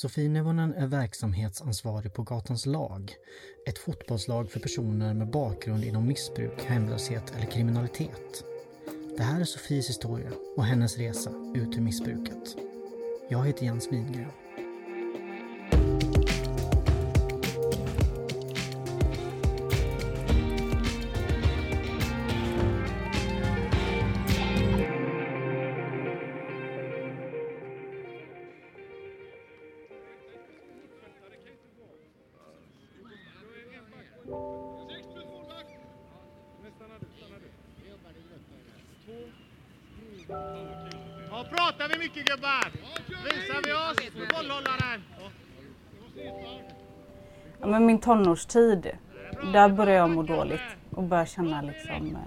Sofie Nevonen är verksamhetsansvarig på Gatans lag, ett fotbollslag för personer med bakgrund inom missbruk, hemlöshet eller kriminalitet. Det här är Sofies historia och hennes resa ut ur missbruket. Jag heter Jens Wingren. Ja, pratar vi mycket gubbar? Visar vi oss? Bollhållaren! Ja, men min tonårstid, där började jag må dåligt och började känna liksom eh,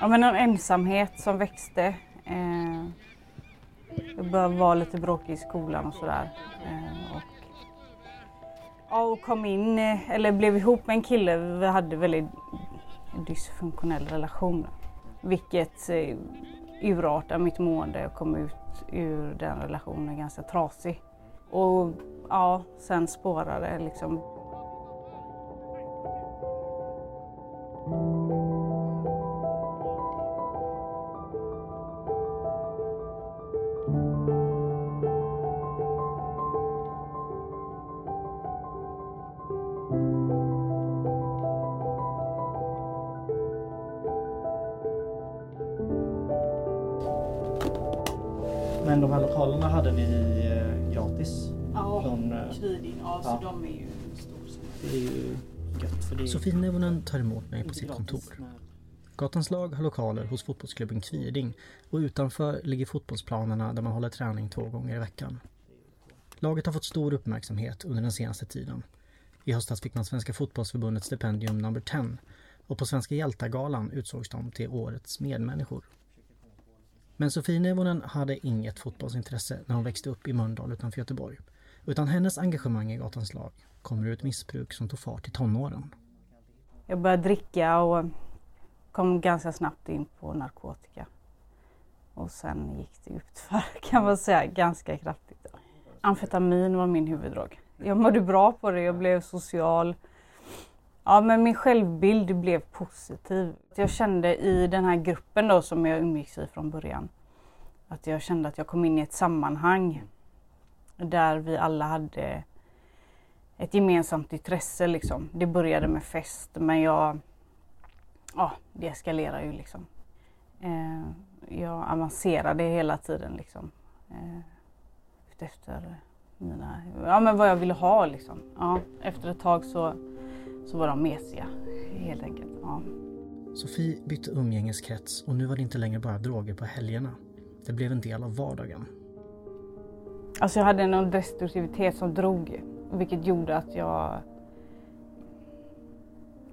ja, men en ensamhet som växte. Eh, jag började vara lite bråkig i skolan och sådär. Eh, och, ja, och kom in, eh, eller blev ihop med en kille. Vi hade väldigt dysfunktionell relation. Vilket urarta mitt mående och kom ut ur den relationen ganska trasig. Och ja, sen spårade det liksom. Hade ni eh, gratis? Ja, Från, eh, Kviding, ja, så ja. de är ju stor. Det är ju gött för det är Sofie Nevonen tar emot mig på sitt kontor. Gatans lag har lokaler hos fotbollsklubben Kviding och utanför ligger fotbollsplanerna där man håller träning två gånger i veckan. Laget har fått stor uppmärksamhet under den senaste tiden. I höstas fick man Svenska fotbollsförbundets stipendium number 10 och på Svenska hjältargalan utsågs de till årets medmänniskor. Men Sofie Nevonen hade inget fotbollsintresse när hon växte upp i Mölndal utanför Göteborg. Utan hennes engagemang i Gatans lag kommer ur ett missbruk som tog fart i tonåren. Jag började dricka och kom ganska snabbt in på narkotika. Och sen gick det utför kan man säga, ganska kraftigt. Amfetamin var min huvuddrog. Jag mådde bra på det, jag blev social. Ja, men min självbild blev positiv. Jag kände i den här gruppen då som jag umgicks i från början att jag kände att jag kom in i ett sammanhang där vi alla hade ett gemensamt intresse liksom. Det började med fest men jag, ja det eskalerade ju liksom. Eh, jag avancerade hela tiden liksom. Eh, efter mina, ja men vad jag ville ha liksom. Ja, efter ett tag så, så var de mesiga helt enkelt. Ja. Sofie bytte umgängeskrets och nu var det inte längre bara droger på helgerna. Det blev en del av vardagen. Alltså jag hade någon destruktivitet som drog vilket gjorde att jag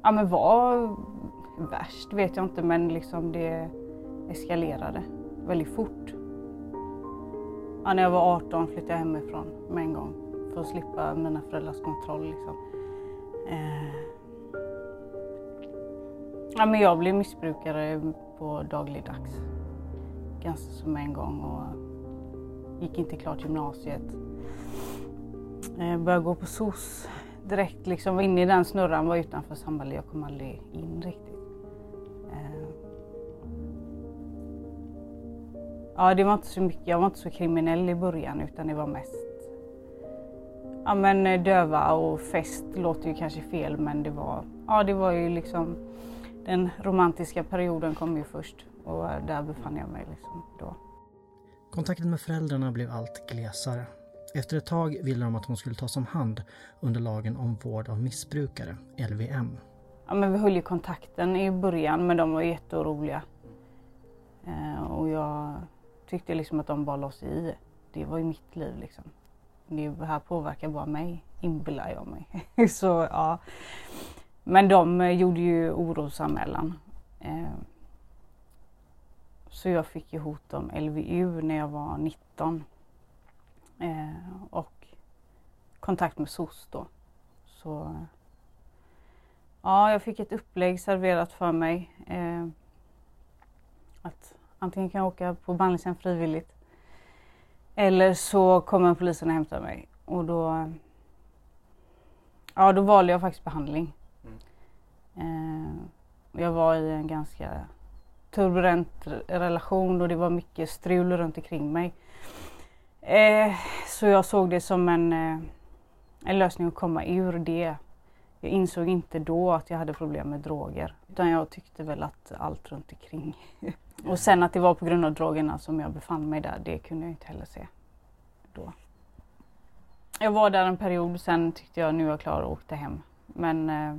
ja, men var värst vet jag inte men liksom det eskalerade väldigt fort. Ja, när jag var 18 flyttade jag hemifrån med en gång för att slippa mina föräldrars kontroll. Liksom. Eh. Ja, men jag blev missbrukare på dagligdags ganska som en gång och gick inte klart gymnasiet. Eh, började gå på SOS direkt, liksom var inne i den snurran, var utanför samhället. Jag kom aldrig in riktigt. Eh, ja, det var inte så mycket, jag var inte så kriminell i början utan det var mest Ja men eh, döva och fest låter ju kanske fel men det var, ja det var ju liksom den romantiska perioden kom ju först och eh, där befann jag mig liksom då. Kontakten med föräldrarna blev allt glesare. Efter ett tag ville de att hon skulle tas om hand under lagen om vård av missbrukare, LVM. Ja, men vi höll ju kontakten i början men de var jätteoroliga. Eh, och jag tyckte liksom att de bara la sig i. Det var ju mitt liv liksom. Det här påverkar bara mig, inbillar jag mig. Så ja. Men de eh, gjorde ju orosanmälan. Eh, så jag fick ju hot om LVU när jag var 19. Eh, och kontakt med SOS då. Så Ja, jag fick ett upplägg serverat för mig. Eh, att antingen kan jag åka på behandlingshem frivilligt eller så kommer polisen och hämtar mig och då, ja, då valde jag faktiskt behandling. Eh, jag var i en ganska turbulent relation och det var mycket strul runt omkring mig. Eh, så jag såg det som en, eh, en lösning att komma ur det. Jag insåg inte då att jag hade problem med droger utan jag tyckte väl att allt runt omkring. och sen att det var på grund av drogerna som jag befann mig där, det kunde jag inte heller se då. Jag var där en period, sen tyckte jag nu är jag klar och åkte hem. Men eh,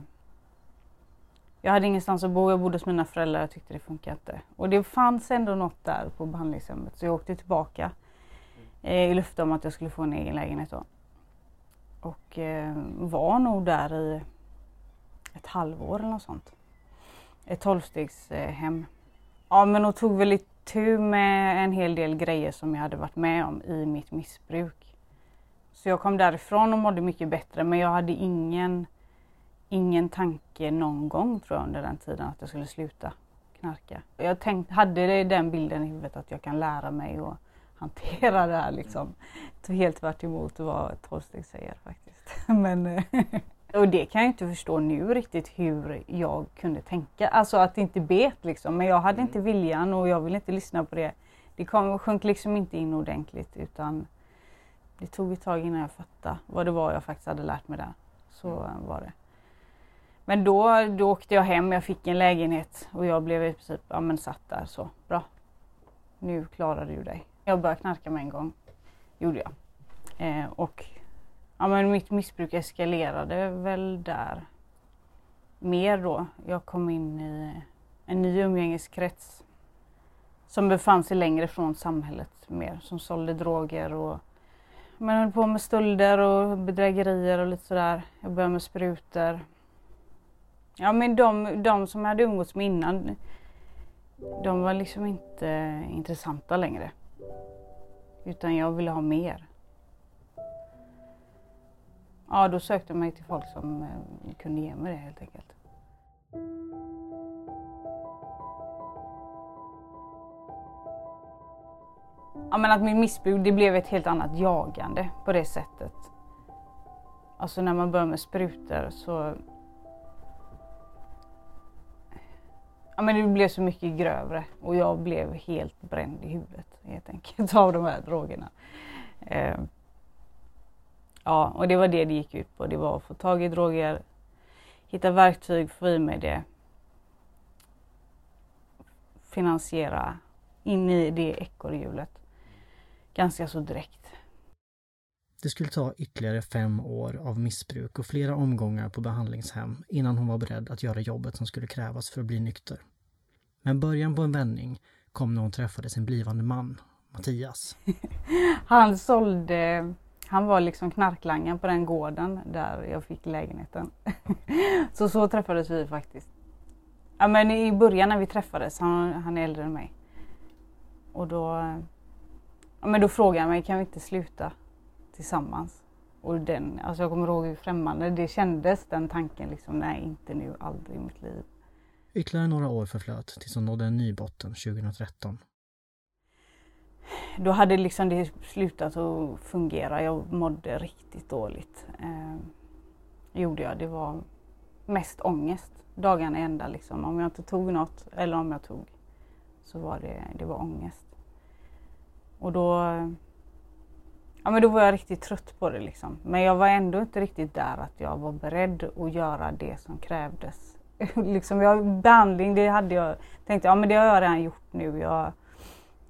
jag hade ingenstans att bo, jag bodde hos mina föräldrar, jag tyckte det funkade inte. Och det fanns ändå något där på behandlingshemmet så jag åkte tillbaka eh, i löfte om att jag skulle få en egen lägenhet då. Och eh, var nog där i ett halvår eller något sånt. Ett tolvstegshem. Ja men och tog väl itu med en hel del grejer som jag hade varit med om i mitt missbruk. Så jag kom därifrån och mådde mycket bättre men jag hade ingen ingen tanke någon gång tror jag under den tiden att jag skulle sluta knarka. Jag tänkte, hade den bilden i huvudet att jag kan lära mig och hantera det här liksom. Helt tvärt emot vad tolvsteg säger faktiskt. Men, eh, och det kan jag inte förstå nu riktigt hur jag kunde tänka. Alltså att inte bet liksom. Men jag hade inte viljan och jag ville inte lyssna på det. Det kom, sjönk liksom inte in ordentligt utan det tog ett tag innan jag fattade vad det var jag faktiskt hade lärt mig där. Så var det. Men då, då åkte jag hem, jag fick en lägenhet och jag blev i princip ja, men satt där så. Bra, nu klarar du dig. Jag började knarka med en gång, gjorde jag. Eh, och ja, men mitt missbruk eskalerade väl där mer då. Jag kom in i en ny umgängeskrets som befann sig längre från samhället mer, som sålde droger och man höll på med stölder och bedrägerier och lite sådär. Jag började med sprutor. Ja men de, de som jag hade umgåtts med innan, de var liksom inte intressanta längre. Utan jag ville ha mer. Ja, då sökte jag mig till folk som eh, kunde ge mig det helt enkelt. Ja, men att min missbruk, det blev ett helt annat jagande på det sättet. Alltså när man börjar med sprutor så ja, men det blev så mycket grövre och jag blev helt bränd i huvudet helt enkelt av de här drogerna. Ehm. Ja, och det var det det gick ut på. Det var att få tag i droger, hitta verktyg, få i mig det, finansiera in i det ekorrhjulet ganska så direkt. Det skulle ta ytterligare fem år av missbruk och flera omgångar på behandlingshem innan hon var beredd att göra jobbet som skulle krävas för att bli nykter. Men början på en vändning kom när hon träffade sin blivande man, Mattias. han sålde, han var liksom knarklangaren på den gården där jag fick lägenheten. så så träffades vi faktiskt. Ja men i början när vi träffades, han, han är äldre än mig. Och då, ja, men då frågade han mig, kan vi inte sluta tillsammans? Och den, alltså jag kommer ihåg hur främmande det kändes den tanken liksom, nej inte nu, aldrig i mitt liv. Ytterligare några år förflöt tills hon nådde en ny botten 2013. Då hade liksom det slutat att fungera. Jag mådde riktigt dåligt. Eh, gjorde jag. Det var mest ångest. Dagarna ända liksom. Om jag inte tog något eller om jag tog så var det, det var ångest. Och då, ja, men då var jag riktigt trött på det liksom. Men jag var ändå inte riktigt där att jag var beredd att göra det som krävdes liksom, jag, behandling, det hade jag tänkt, ja men det har jag redan gjort nu. Jag,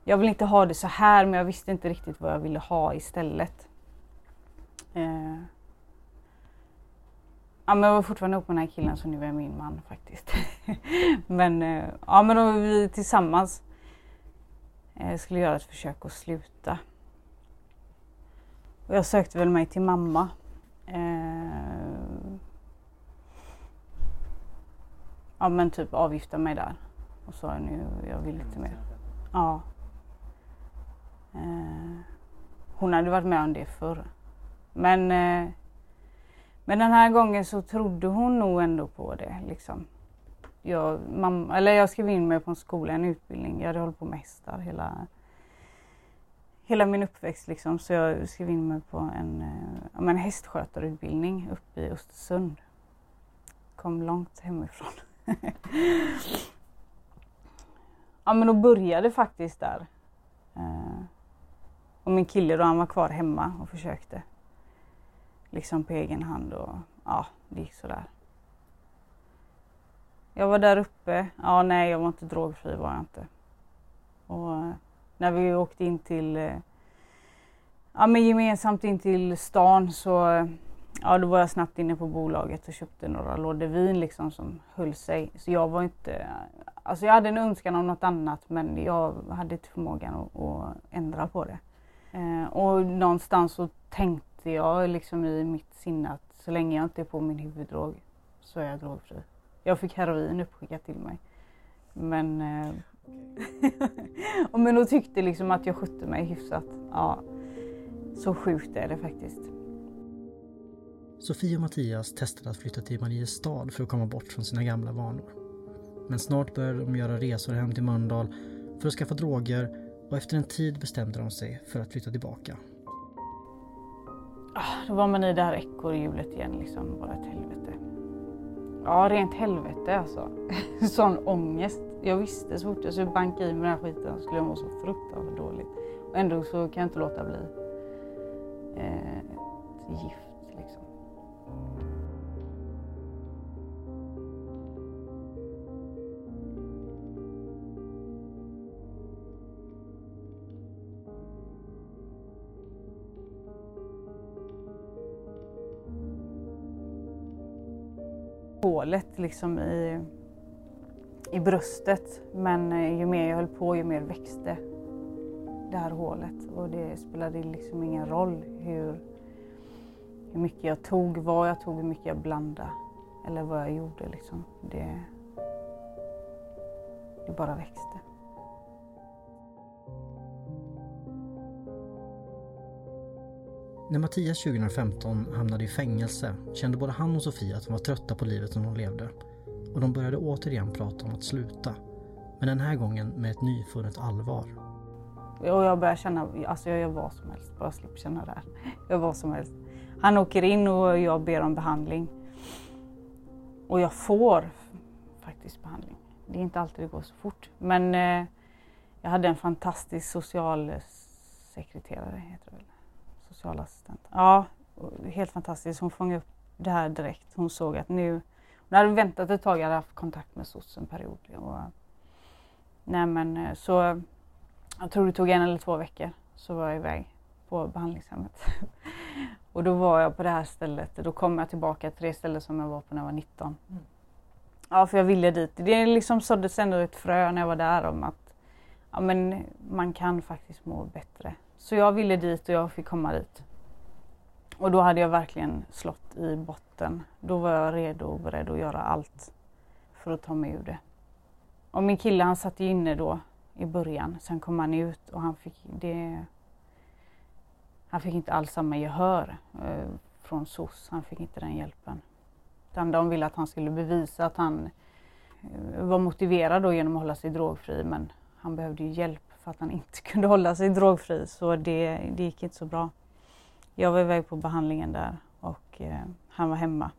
jag vill inte ha det så här men jag visste inte riktigt vad jag ville ha istället. Eh. Ja men jag var fortfarande ihop med den här killen så nu är jag min man faktiskt. men eh, ja men då vi tillsammans eh, skulle göra ett försök att sluta. Och jag sökte väl mig till mamma. Eh, ja men typ avgifta mig där. Och sa nu, jag vill lite mer. Ja. Eh, hon hade varit med om det förr. Men, eh, men den här gången så trodde hon nog ändå på det. Liksom. Jag, mamma, eller jag skrev in mig på en skola, en utbildning. Jag hade hållit på med hästar hela, hela min uppväxt liksom, så jag skrev in mig på en, eh, en hästskötarutbildning uppe i Östersund. Kom långt hemifrån. ja men då började faktiskt där. Och min kille då, han var kvar hemma och försökte. Liksom på egen hand och ja, det gick sådär. Jag var där uppe. Ja, nej, jag var inte drogfri var jag inte. Och eh, när vi åkte in till, eh, ja men gemensamt in till stan så, eh, ja då var jag snabbt inne på bolaget och köpte några lådor vin liksom som höll sig. Så jag var inte, alltså jag hade en önskan om något annat men jag hade inte förmågan att, att ändra på det. Eh, och någonstans så tänkte jag liksom i mitt sinne att så länge jag inte är på min huvuddrog så är jag drogfri. Jag fick heroin uppskickat till mig. Men, eh, men då tyckte liksom att jag skötte mig hyfsat. Ja, så sjukt är det faktiskt. Sofie och Mattias testade att flytta till Mariestad för att komma bort från sina gamla vanor. Men snart började de göra resor hem till Mölndal för att skaffa droger och efter en tid bestämde de sig för att flytta tillbaka. Ah, då var man i det här ekorrhjulet igen liksom, bara ett helvete. Ja, rent helvete alltså. Sån ångest. Jag visste så fort jag skulle banka i med den här skiten skulle jag må så fruktansvärt dåligt. Och ändå så kan jag inte låta bli. Eh, gift Hålet liksom i, i bröstet. Men eh, ju mer jag höll på ju mer växte det här hålet. Och det spelade liksom ingen roll hur, hur mycket jag tog, vad jag tog, hur mycket jag blandade. Eller vad jag gjorde liksom. Det, det bara växte. När Mattias 2015 hamnade i fängelse kände både han och Sofia att de var trötta på livet som de levde. Och de började återigen prata om att sluta. Men den här gången med ett nyfunnet allvar. Och jag börjar känna, alltså jag gör vad som helst, bara slipper känna det här. Jag gör vad som helst. Han åker in och jag ber om behandling. Och jag får faktiskt behandling. Det är inte alltid det går så fort. Men eh, jag hade en fantastisk socialsekreterare, heter det väl? Socialassistent. Ja, helt fantastiskt. Hon fångade upp det här direkt. Hon såg att nu... Hon hade väntat ett tag, jag hade haft kontakt med SOS en period. Och, nej men eh, så jag tror det tog en eller två veckor så var jag iväg på behandlingshemmet. och då var jag på det här stället. Då kom jag tillbaka till det ställe som jag var på när jag var 19. Mm. Ja, för jag ville dit. Det liksom såddes ändå ett frö när jag var där om att ja, men man kan faktiskt må bättre. Så jag ville dit och jag fick komma dit. Och då hade jag verkligen slått i botten. Då var jag redo och beredd att göra allt för att ta mig ur det. Och min kille han satt inne då i början. Sen kom han ut och han fick det... Han fick inte alls samma gehör eh, från SOS. Han fick inte den hjälpen. Utan de ville att han skulle bevisa att han eh, var motiverad då genom att hålla sig drogfri men han behövde ju hjälp för att han inte kunde hålla sig drogfri så det, det gick inte så bra. Jag var iväg på behandlingen där och eh, han var hemma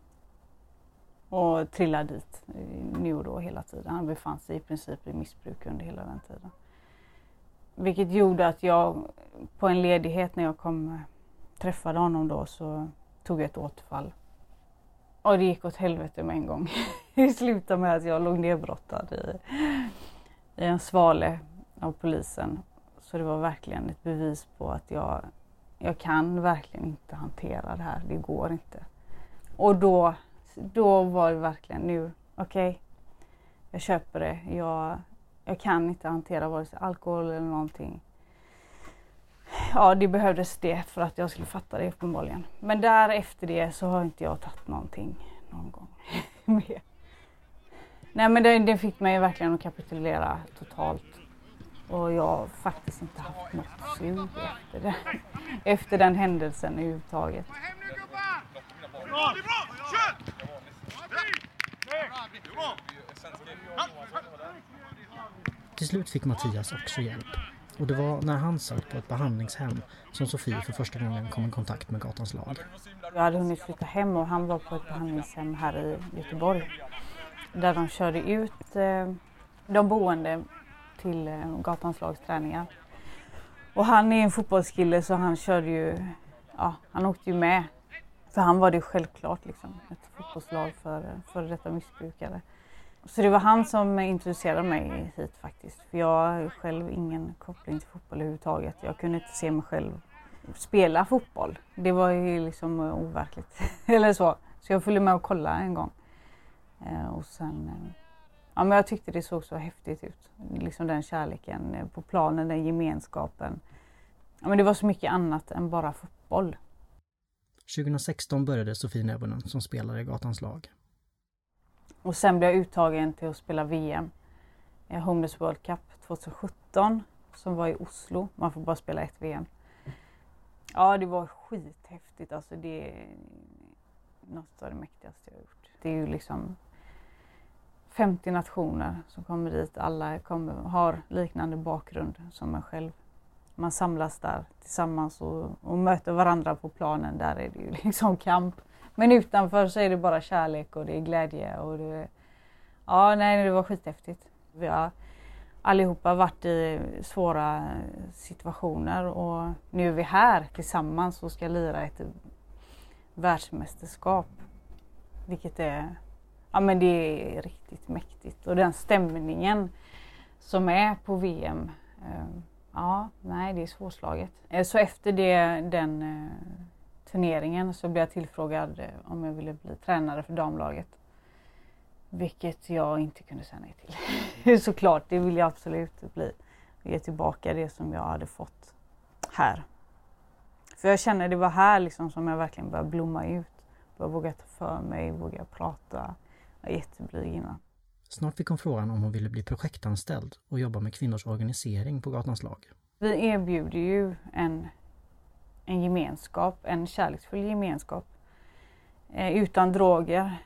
och trillade dit nu och då hela tiden. Han befann sig i princip i missbruk under hela den tiden. Vilket gjorde att jag på en ledighet när jag kom eh, träffade honom då så tog jag ett återfall. Och det gick åt helvete med en gång. det slutade med att jag låg nedbrottad i, i en svale av polisen. Så det var verkligen ett bevis på att jag, jag kan verkligen inte hantera det här. Det går inte. Och då då var det verkligen nu, okej, okay, jag köper det. Jag, jag kan inte hantera vare sig alkohol eller någonting. Ja, det behövdes det för att jag skulle fatta det uppenbarligen. Men därefter det så har inte jag tagit någonting någon gång mer. Nej men det, det fick mig verkligen att kapitulera totalt. Och jag har faktiskt inte haft något sug efter, det. efter den händelsen överhuvudtaget. Till slut fick Mattias också hjälp. Och det var när han satt på ett behandlingshem som Sofie för första gången kom i kontakt med Gatans lag. Jag hade hunnit flytta hem och han var på ett behandlingshem här i Göteborg. Där de körde ut eh, de boende till eh, Gatans lags träningar. Och han är en fotbollskille så han körde ju, ja han åkte ju med. För han var det självklart liksom, ett fotbollslag för eh, före detta missbrukare. Så det var han som introducerade mig hit faktiskt. För jag har själv ingen koppling till fotboll överhuvudtaget. Jag kunde inte se mig själv spela fotboll. Det var ju liksom eh, overkligt. Eller så. Så jag följde med och kollade en gång. Och sen... Ja men jag tyckte det såg så häftigt ut. Liksom den kärleken eh, på planen, den gemenskapen. Ja men det var så mycket annat än bara fotboll. 2016 började Sofie Nebonen som spelare i Gatans lag. Och sen blev jag uttagen till att spela VM. Homeless World Cup 2017 som var i Oslo. Man får bara spela ett VM. Ja, det var skithäftigt. Alltså det är något av det mäktigaste jag har gjort. Det är ju liksom 50 nationer som kommer dit. Alla kommer, har liknande bakgrund som en själv. Man samlas där tillsammans och, och möter varandra på planen. Där är det ju liksom kamp. Men utanför så är det bara kärlek och det är glädje. Och det, ja, nej, det var skithäftigt. Vi har allihopa varit i svåra situationer och nu är vi här tillsammans och ska lira ett världsmästerskap. Vilket är, ja men det är riktigt mäktigt och den stämningen som är på VM. Eh, ja, nej det är svårslaget. Eh, så efter det, den eh, turneringen så blev jag tillfrågad om jag ville bli tränare för damlaget. Vilket jag inte kunde säga nej till. Såklart, det vill jag absolut bli. Ge tillbaka det som jag hade fått här. För jag känner det var här liksom som jag verkligen började blomma ut. Började våga ta för mig, våga prata. Jag var jätteblyg innan. Snart fick hon frågan om hon ville bli projektanställd och jobba med kvinnors organisering på Gatans lag. Vi erbjuder ju en, en gemenskap, en kärleksfull gemenskap. Eh, utan droger,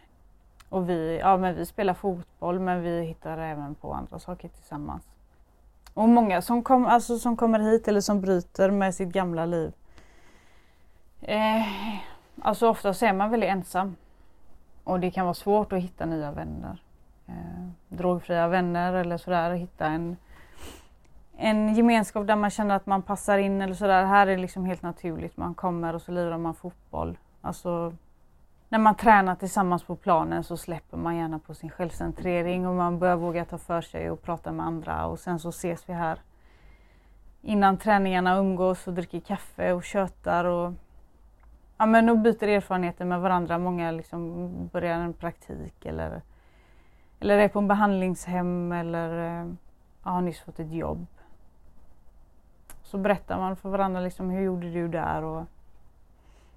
och vi, ja, men vi spelar fotboll men vi hittar även på andra saker tillsammans. Och många som, kom, alltså, som kommer hit eller som bryter med sitt gamla liv. Eh, alltså ofta så är man väldigt ensam. Och det kan vara svårt att hitta nya vänner. Eh, drogfria vänner eller sådär. Hitta en, en gemenskap där man känner att man passar in eller sådär. Här är det liksom helt naturligt. Man kommer och så lirar man fotboll. Alltså när man tränar tillsammans på planen så släpper man gärna på sin självcentrering och man börjar våga ta för sig och prata med andra och sen så ses vi här innan träningarna umgås och dricker kaffe och tjötar och, ja, men och byter erfarenheter med varandra. Många liksom börjar en praktik eller, eller är på en behandlingshem eller ja, har nyss fått ett jobb. Så berättar man för varandra liksom, hur gjorde du där och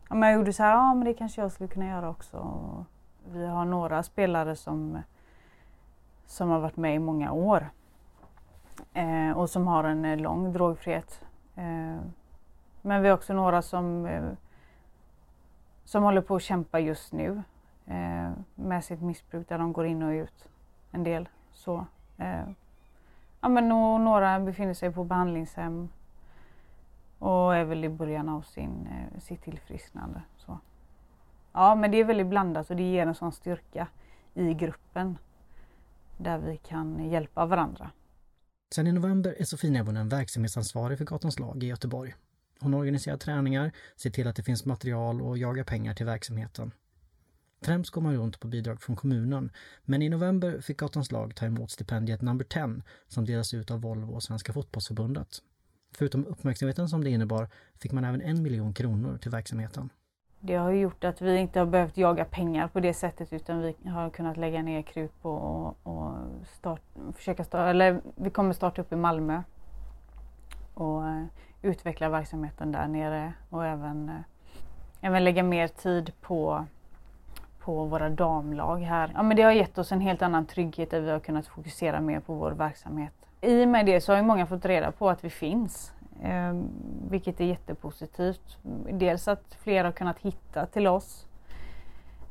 men jag gjorde så här, ja men det kanske jag skulle kunna göra också. Och vi har några spelare som, som har varit med i många år eh, och som har en eh, lång drogfrihet. Eh, men vi har också några som, eh, som håller på att kämpa just nu eh, med sitt missbruk där de går in och ut en del. Så, eh, ja, men några befinner sig på behandlingshem och är väl i början av sin, eh, sitt tillfrisknande. Så. Ja, men det är väldigt blandat och det ger en sån styrka i gruppen där vi kan hjälpa varandra. Sen i november är Sofie Nevonen verksamhetsansvarig för Gatans lag i Göteborg. Hon organiserar träningar, ser till att det finns material och jagar pengar till verksamheten. Främst går man runt på bidrag från kommunen, men i november fick Gatans lag ta emot stipendiet Number 10 som delas ut av Volvo och Svenska fotbollsförbundet. Förutom uppmärksamheten som det innebar fick man även en miljon kronor till verksamheten. Det har gjort att vi inte har behövt jaga pengar på det sättet utan vi har kunnat lägga ner krut på och, och start, försöka starta, eller vi kommer starta upp i Malmö och eh, utveckla verksamheten där nere och även, eh, även lägga mer tid på, på våra damlag här. Ja, men det har gett oss en helt annan trygghet där vi har kunnat fokusera mer på vår verksamhet i och med det så har ju många fått reda på att vi finns. Eh, vilket är jättepositivt. Dels att fler har kunnat hitta till oss.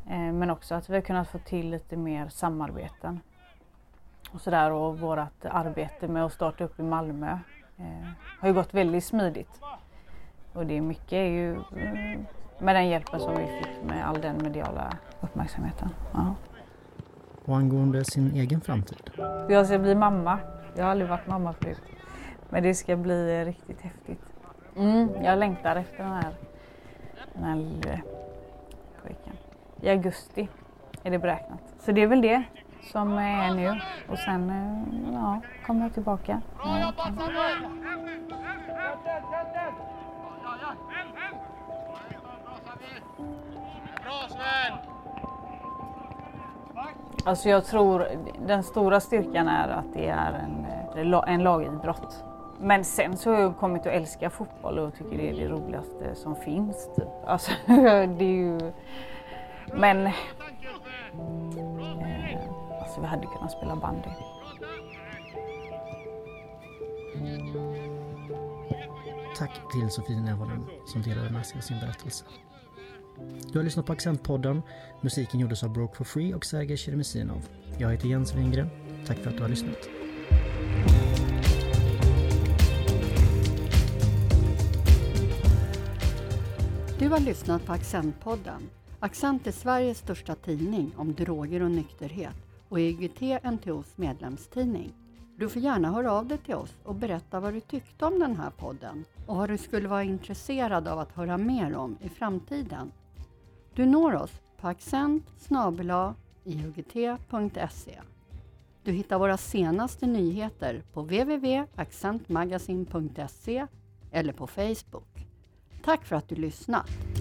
Eh, men också att vi har kunnat få till lite mer samarbeten. Och sådär och vårt arbete med att starta upp i Malmö eh, har ju gått väldigt smidigt. Och det är mycket är ju mm, med den hjälpen som vi fick med all den mediala uppmärksamheten. Ja. Och angående sin egen framtid? Jag ska bli mamma. Jag har aldrig varit mamma förut. Men det ska bli riktigt häftigt. Mm, jag längtar efter den här, den här lille pojken. I augusti är det beräknat. Så det är väl det som är nu. Och sen eh, ja, kommer jag tillbaka. Alltså jag tror den stora styrkan är att det är en, eh, en lagidrott. Men sen så har jag kommit att älska fotboll och tycker det är det roligaste som finns. Typ. Alltså, det är ju... Men... Alltså vi hade kunnat spela bandy. Tack till Sofie Nevonen som delade med sig av sin berättelse. Du har lyssnat på Accentpodden. Musiken gjordes av Broke for Free och Sergej Sheremesinov. Jag heter Jens Wingren. Tack för att du har lyssnat. Du har lyssnat på Accentpodden. Accent är Sveriges största tidning om droger och nykterhet och IGT NTOs medlemstidning. Du får gärna höra av dig till oss och berätta vad du tyckte om den här podden och vad du skulle vara intresserad av att höra mer om i framtiden. Du når oss på accent iugt.se. Du hittar våra senaste nyheter på www.accentmagasin.se eller på Facebook. Tack för att du lyssnat!